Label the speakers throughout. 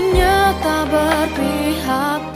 Speaker 1: Nyata berpihak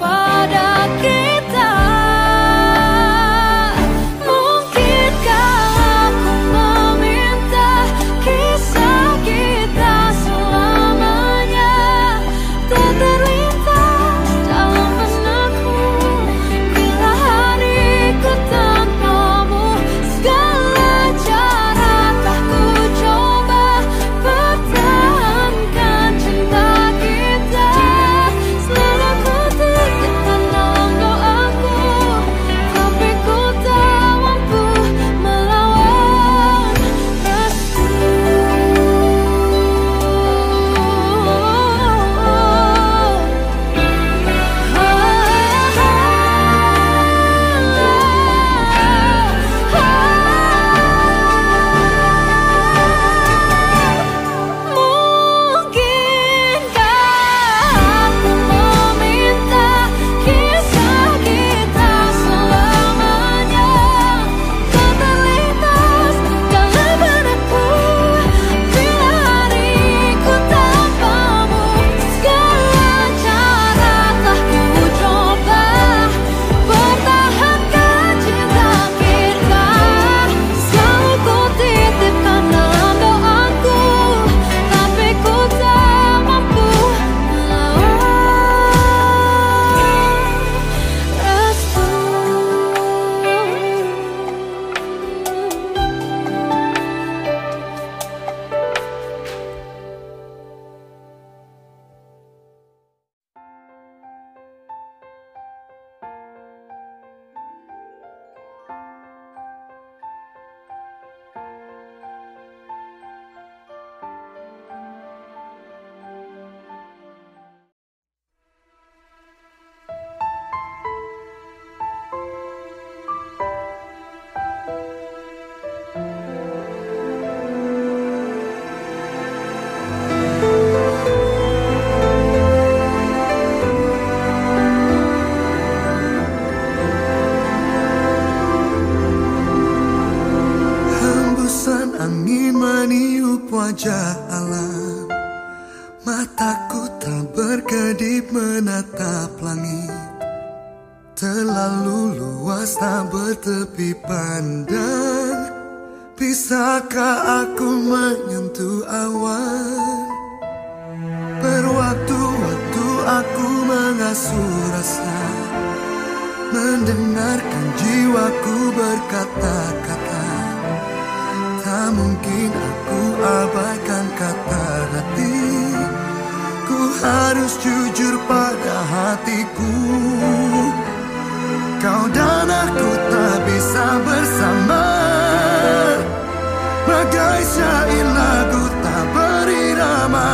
Speaker 2: nyanyain lagu tak berirama,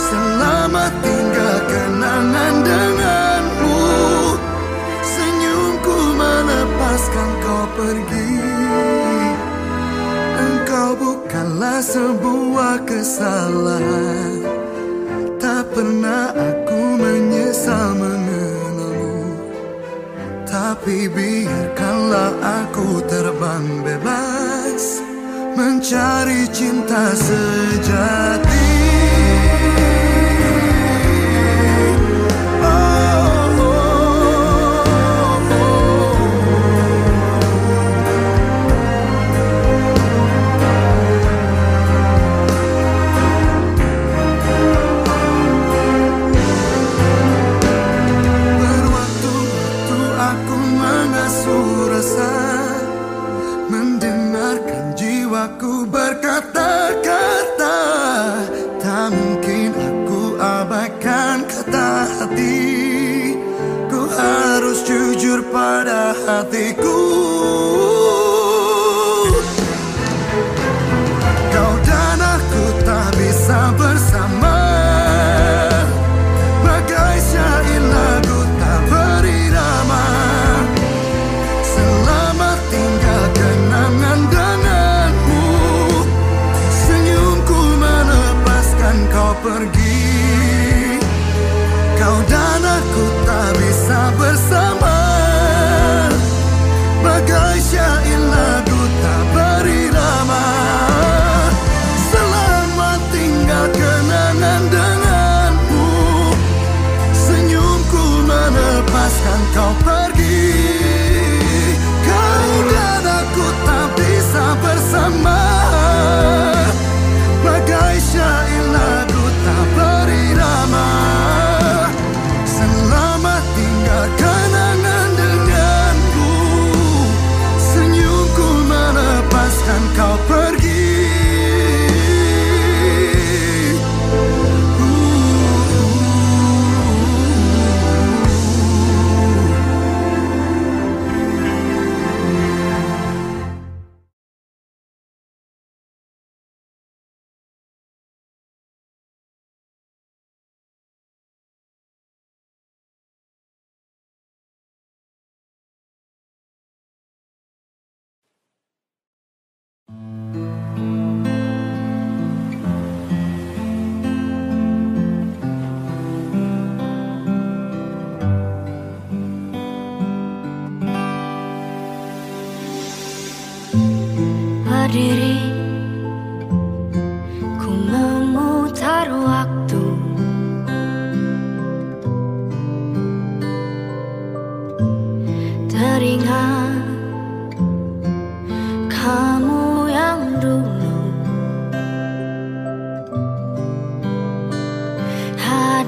Speaker 2: Selamat tinggal kenangan denganmu. Senyumku melepaskan kau pergi. Engkau bukanlah sebuah kesalahan. Tak pernah aku menyesal mengenalmu. Tapi biarkanlah aku terbang bebas mencari cinta sejati.
Speaker 1: cool.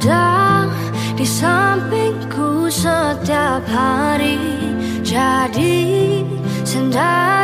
Speaker 1: ada di sampingku setiap hari Jadi sendal.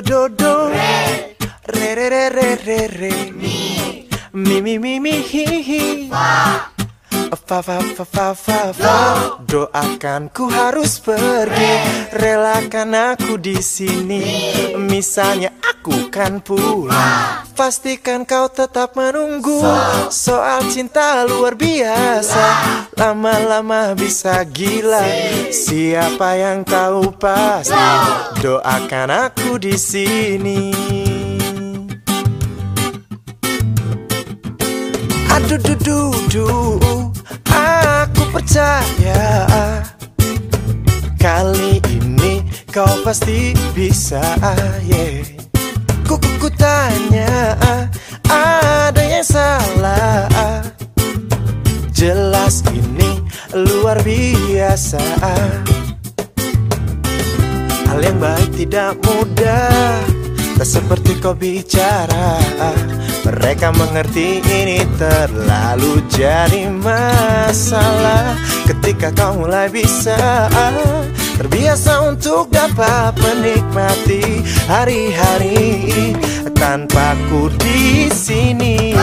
Speaker 3: Do do do. Re re re re re re. Mi mi mi mi hi hi. Fa fa fa fa fa fa. Fa doakan ku harus pergi. Relakan aku di sini. Misalnya aku kan pulang pastikan kau tetap menunggu. Soal cinta luar biasa. Lama-lama bisa gila. Siapa yang tahu pasti doakan aku di sini. Aduh duh duh duh. Aku percaya kali ini kau pasti bisa yeah. Ku biasa Hal yang baik tidak mudah. Tak seperti kau bicara Mereka mengerti ini terlalu jadi masalah. Ketika kau mulai bisa Terbiasa untuk dapat menikmati hari-hari tanpa ku di sini.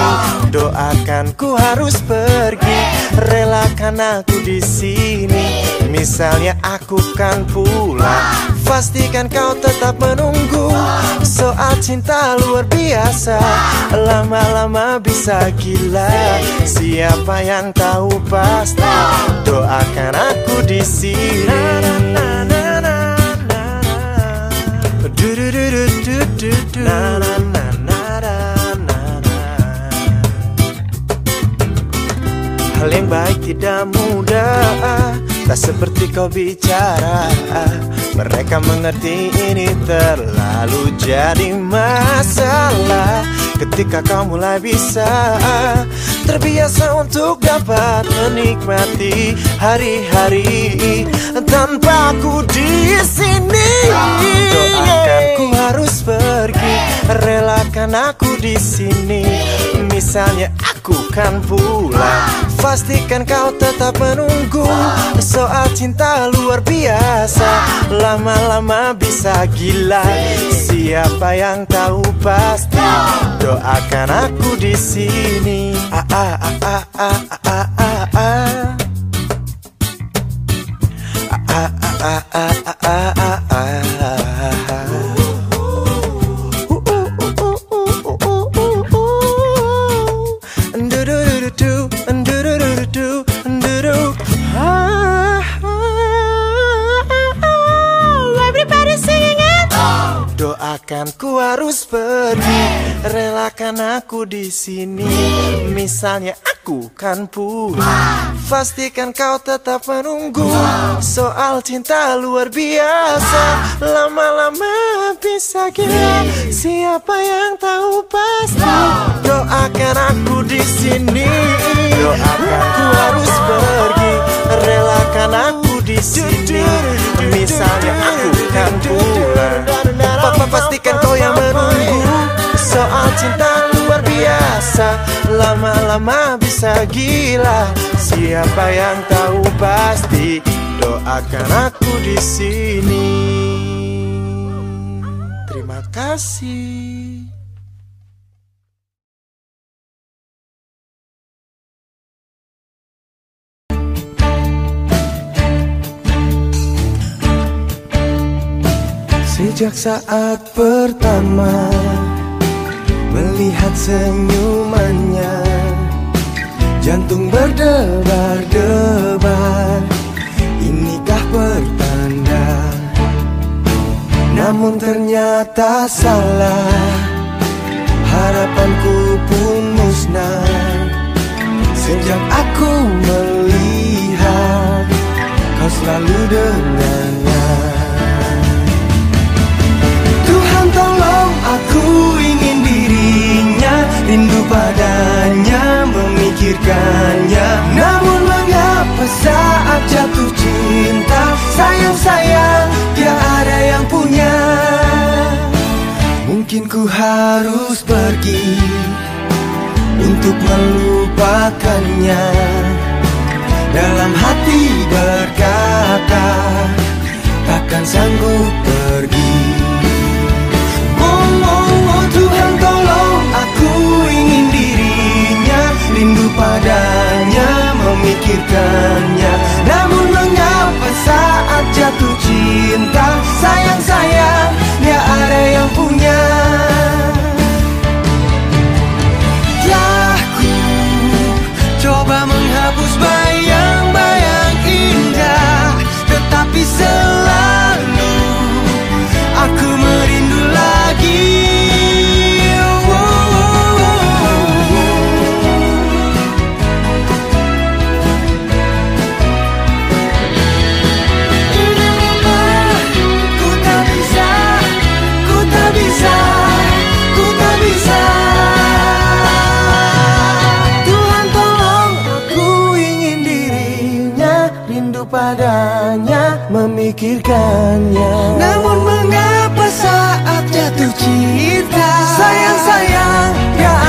Speaker 3: Doakan ku harus pergi, relakan aku di sini. Misalnya aku kan pulang, pastikan kau tetap menunggu. Soal cinta luar biasa, lama-lama bisa gila. Siapa yang tahu pasti, doakan aku di sini. Hal yang baik tidak mudah. Tak seperti kau bicara. Mereka mengerti ini terlalu jadi masalah. Ketika kau mulai bisa Terbiasa untuk dapat menikmati hari-hari Tanpa aku di sini. Doakan. Ku harus pergi Relakan aku di sini. Misalnya aku kan pulang Pastikan kau tetap menunggu. Soal cinta luar biasa Lama-lama bisa gila. Siapa yang tahu pasti Doakan aku di sini Doakan ku harus pergi, relakan aku di sini. Misalnya aku kan pulang, pastikan kau tetap menunggu. Soal cinta luar biasa. Lama-lama bisa gila. Siapa yang tahu pasti? Doakan aku di sini. Doakan aku harus pergi. Relakan aku di sini. Misalnya aku Soal cinta luar biasa Lama-lama bisa gila. Siapa yang tahu pasti Doakan aku di sini. Terima kasih. Sejak saat pertama Melihat senyumannya. Jantung berdebar-debar. Inikah pertanda? Namun ternyata salah. Harapanku pun musnah. Sejak aku melihat Kau selalu dengannya Rindu padanya memikirkannya. Namun mengapa saat jatuh cinta Sayang-sayang dia ada yang punya. Mungkin ku harus pergi Untuk melupakannya. Dalam hati berkata Takkan sanggup padanya memikirkannya. Namun mengapa saat jatuh cinta Sayang-sayang dia ada yang punya? Telah ku coba menghapus bayang-bayang indah Tetapi selalu memikirkannya. Namun mengapa saat jatuh cinta? Sayang-sayang gak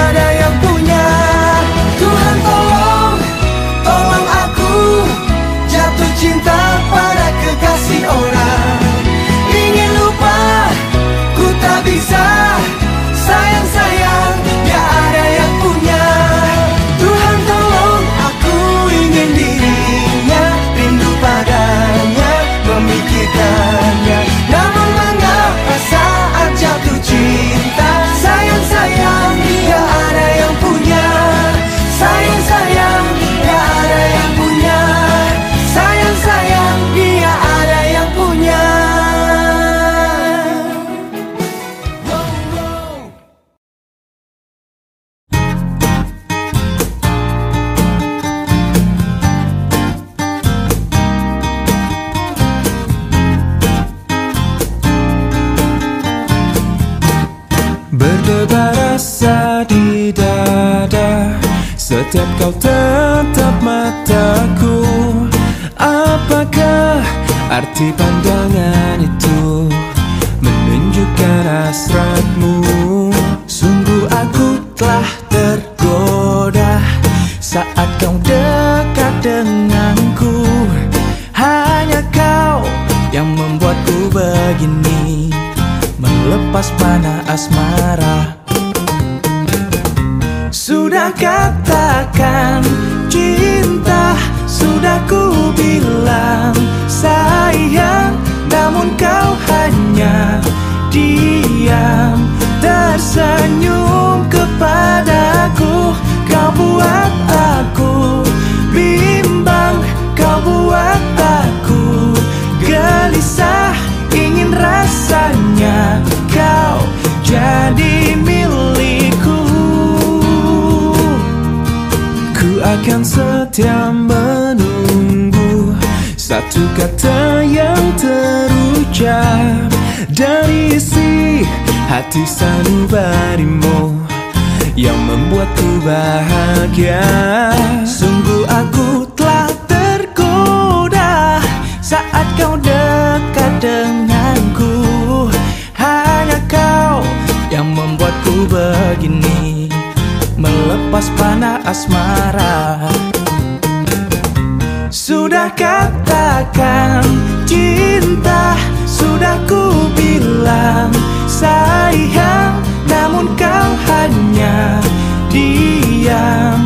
Speaker 4: arti pandangan itu Menunjukkan hasratmu. Sungguh aku telah tergoda Saat kau dekat denganku. Hanya kau yang membuatku begini Melepas panah asmara. Sudah diam tersenyum kepadaku. Kau buat aku bimbang Kau buat aku gelisah Ingin rasanya. Kau jadi milikku. Ku akan setia menunggu Satu
Speaker 5: kata yang terucap. Dari isi hati sanubarimu Yang membuatku bahagia. Sungguh aku telah tergoda Saat kau dekat denganku. Hanya kau yang membuatku begini Melepas panah asmara. Sudah katakan cinta diam.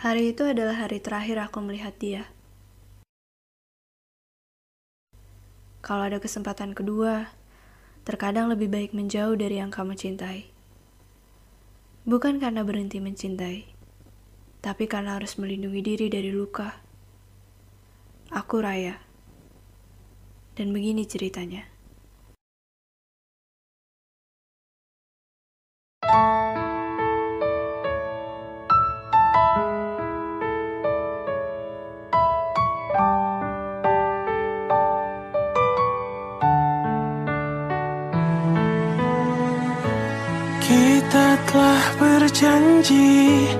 Speaker 6: Hari itu adalah hari terakhir aku melihat dia. Kalau ada kesempatan kedua, terkadang lebih baik menjauh dari yang kamu cintai. Bukan karena berhenti mencintai, tapi karena harus melindungi diri dari luka. Aku Raya. Dan begini ceritanya.
Speaker 7: Kita berjanji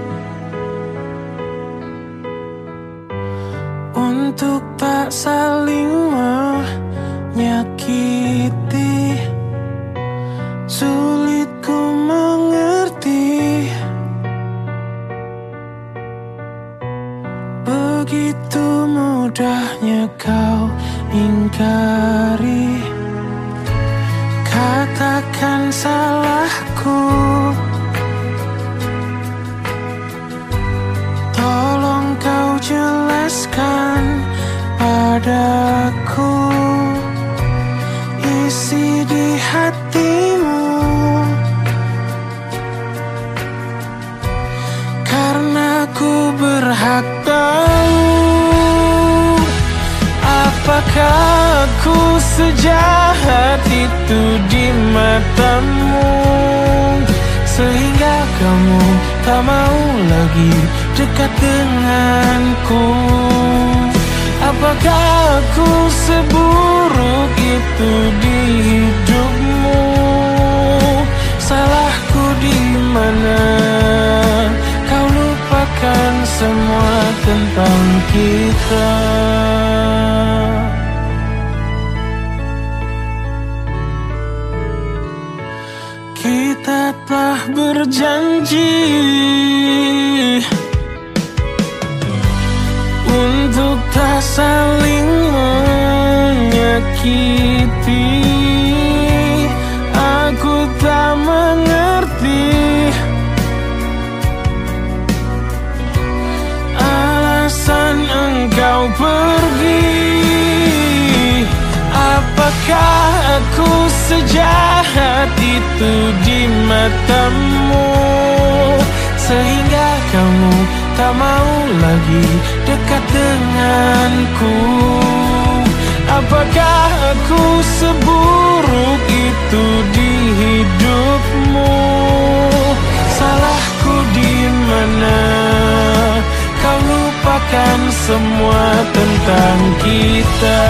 Speaker 7: Untuk tak saling menyakiti. Sulit ku mengerti Begitu mudahnya kau ingkari Aku sejahat itu di matamu? Sehingga kamu tak mau lagi dekat denganku. Apakah aku seburuk itu di hidupmu? Salahku di mana? Kau lupakan semua tentang kita berjanji Untuk tak saling menyakiti Apakah aku sejahat itu di matamu? Sehingga kamu tak mau lagi dekat denganku. Apakah aku seburuk itu di hidupmu? Salahku di mana? Kau lupakan semua tentang kita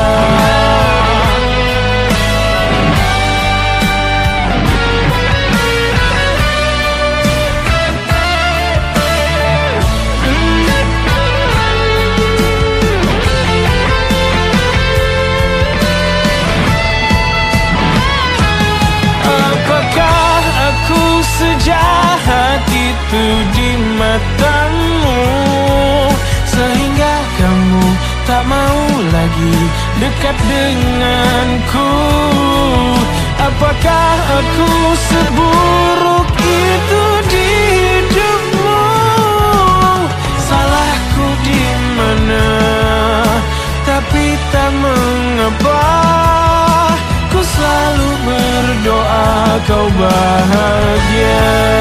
Speaker 7: aku seburuk itu di hidupmu. Salahku di mana? Tapi tak mengapa. Ku selalu berdoa kau bahagia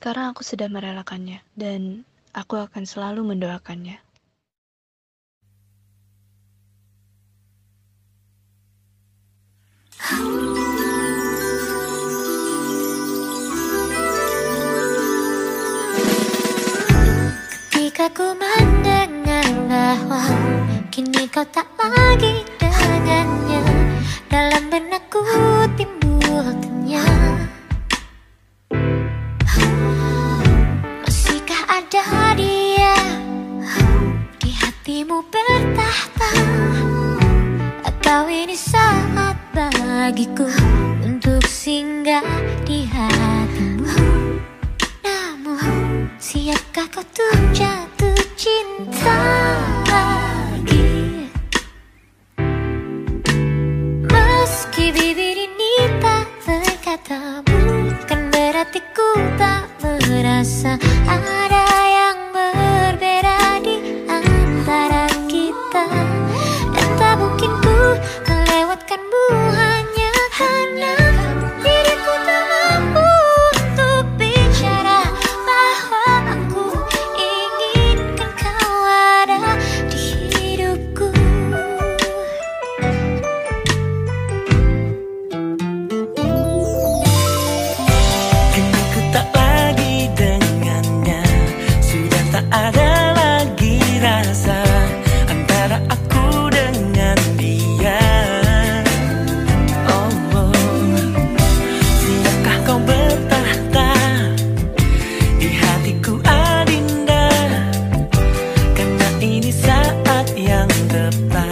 Speaker 6: sekarang aku sudah merelakannya dan aku akan selalu mendoakannya.
Speaker 8: Ketika ku mendengar bahwa Kini kau tak lagi yang
Speaker 9: tepat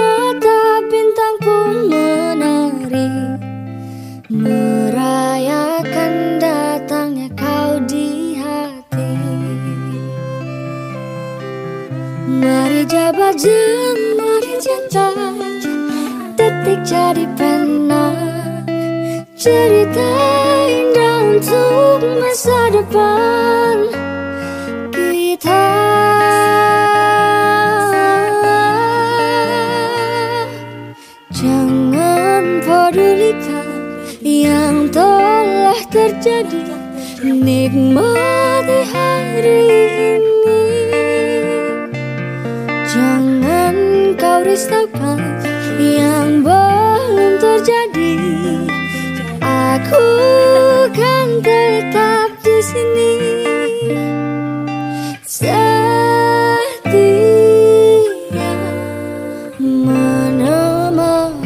Speaker 8: mata bintang pun menari Merayakan datangnya kau di hati.
Speaker 1: Mari jabat jemari cinta Detik jadi pena Cerita indah untuk masa depan. Nikmati hari ini. Jangan kau risaukan yang belum terjadi. Aku kan tetap di sini. Setia menemani.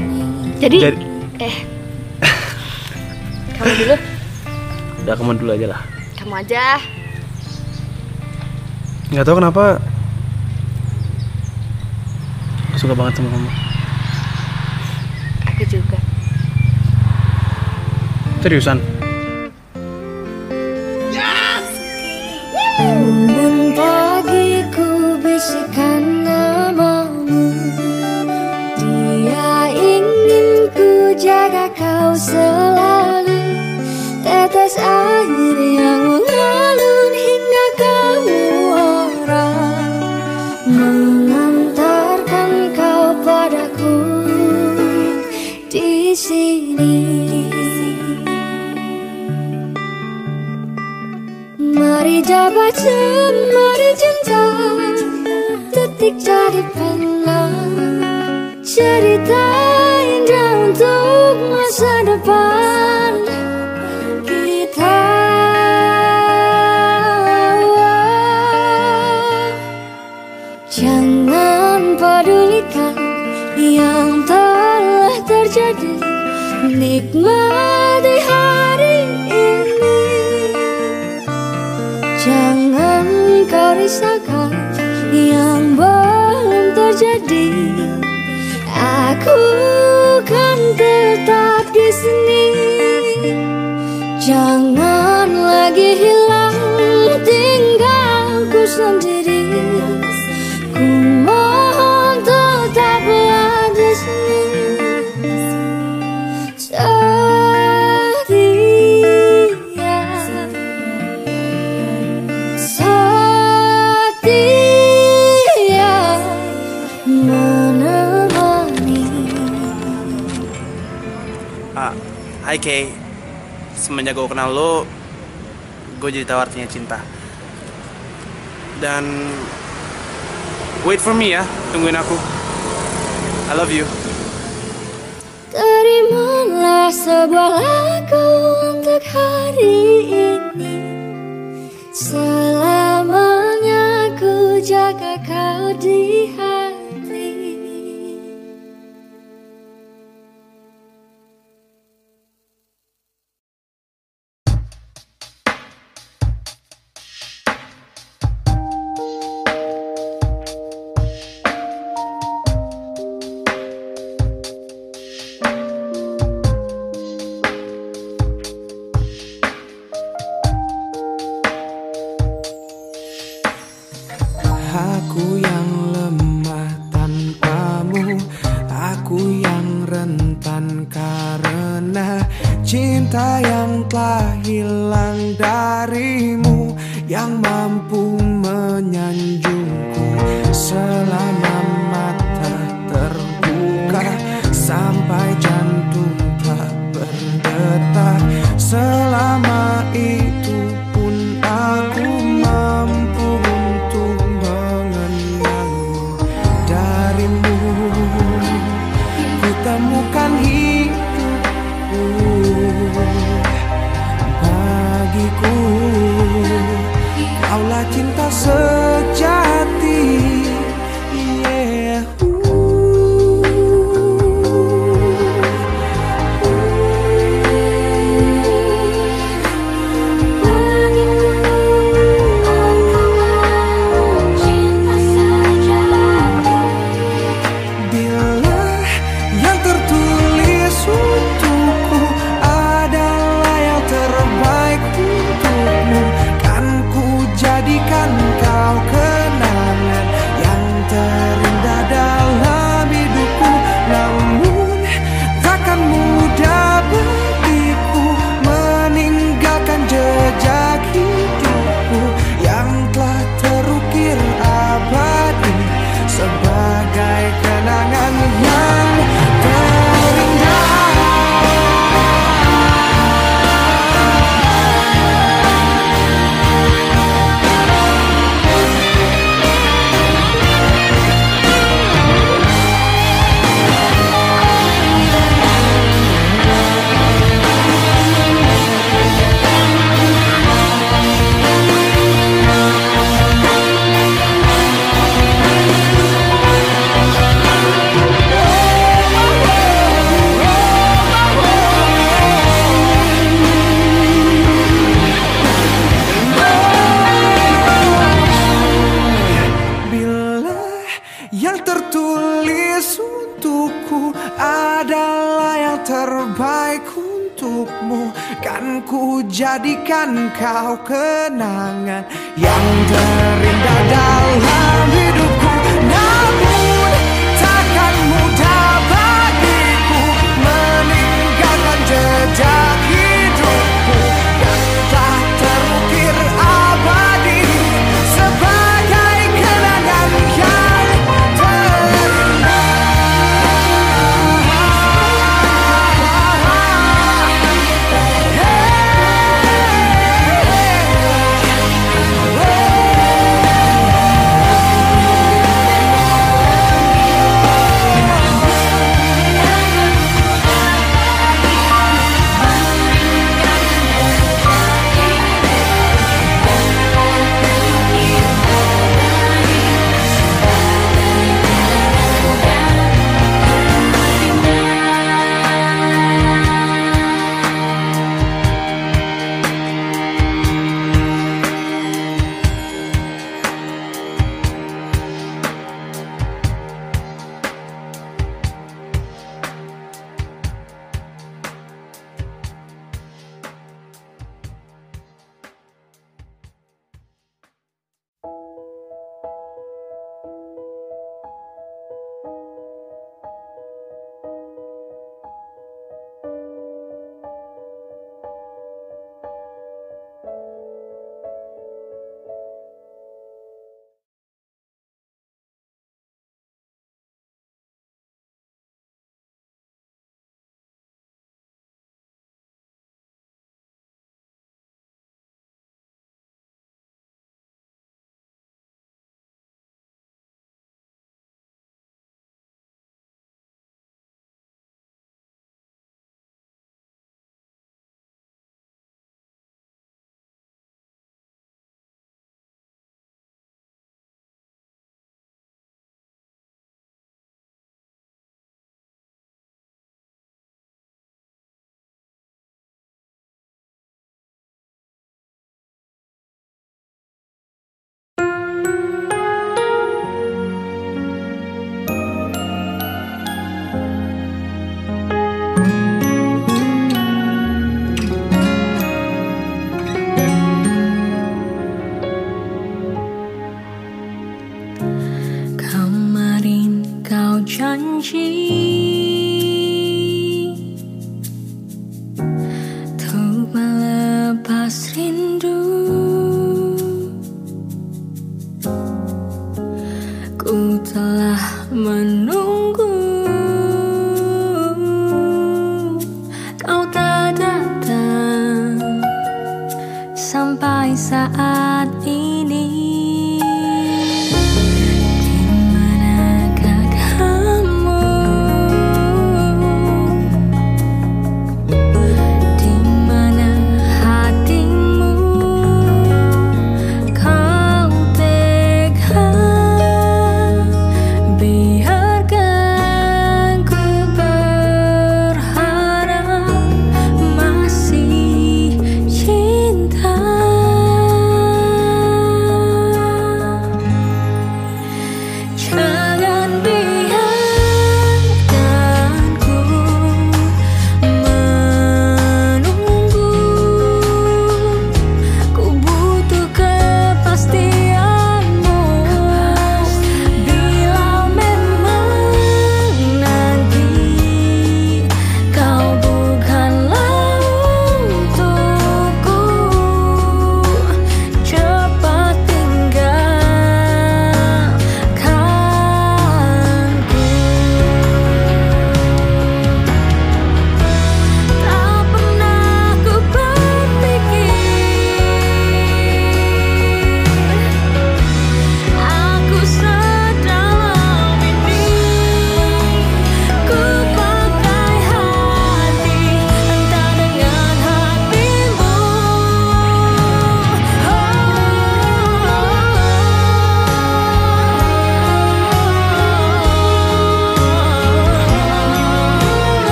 Speaker 6: Jadi,
Speaker 3: Jadi
Speaker 6: eh, kamu dulu,
Speaker 3: udah kamu dulu aja lah.
Speaker 6: Aja.
Speaker 3: Nggak tahu kenapa aku suka banget sama kamu.
Speaker 6: Aku juga.
Speaker 3: Seriusan?
Speaker 1: Embun pagi ku bisikan namamu Dia ingin ku jaga kau selalu Tetes air sini Mari jabat mari cinta Detik jadi pena Cerita indah untuk masa depan. Kita Jangan pedulikan yang Nikmati hari ini Jangan kau risaukan yang belum terjadi. Aku kan tetap di sini. Jangan lagi hilang tinggalku sendiri
Speaker 3: Kay. Semenjak gue kenal lo, gue jadi tahu artinya cinta. Dan wait for me ya, tungguin aku. I love you.
Speaker 1: Terimalah sebuah lagu untuk hari kau
Speaker 10: kenangan Yang terindah
Speaker 1: 情。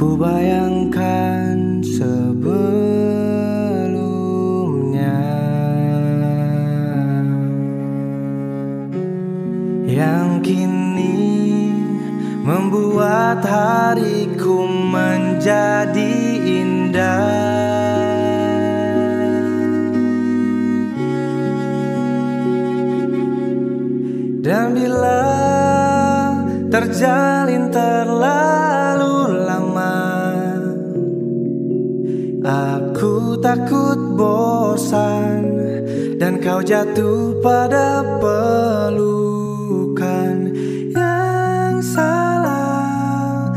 Speaker 1: Ku
Speaker 4: bayangkan sebelumnya yang kini membuat hariku menjadi indah. Dan bila terjalin jatuh pada pelukan Yang salah.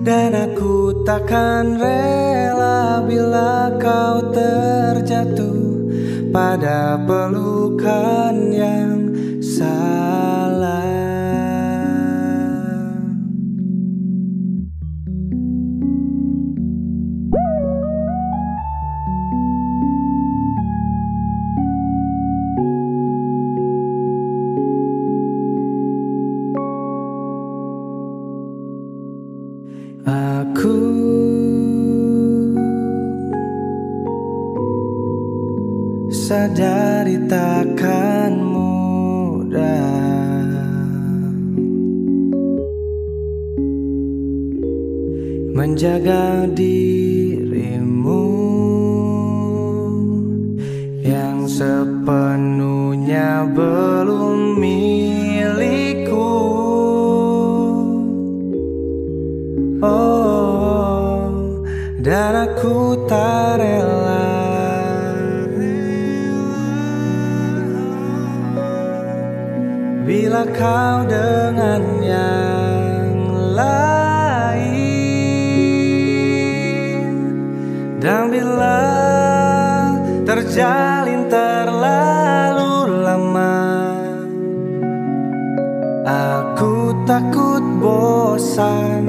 Speaker 4: Dan aku takkan rela bila kau terjatuh pada pelukan sepenuhnya belum milikku. Oh, dan aku tak rela Bila kau dengan yang lain Dan bila terjalin takut bosan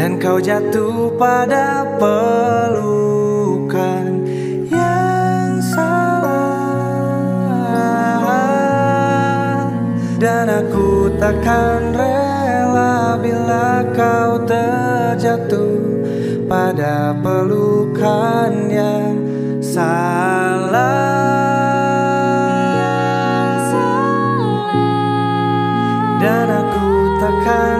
Speaker 4: Dan kau jatuh pada pelukan Yang salah. Dan aku takkan rela Bila kau terjatuh Pada pelukan yang salah. Dan aku takkan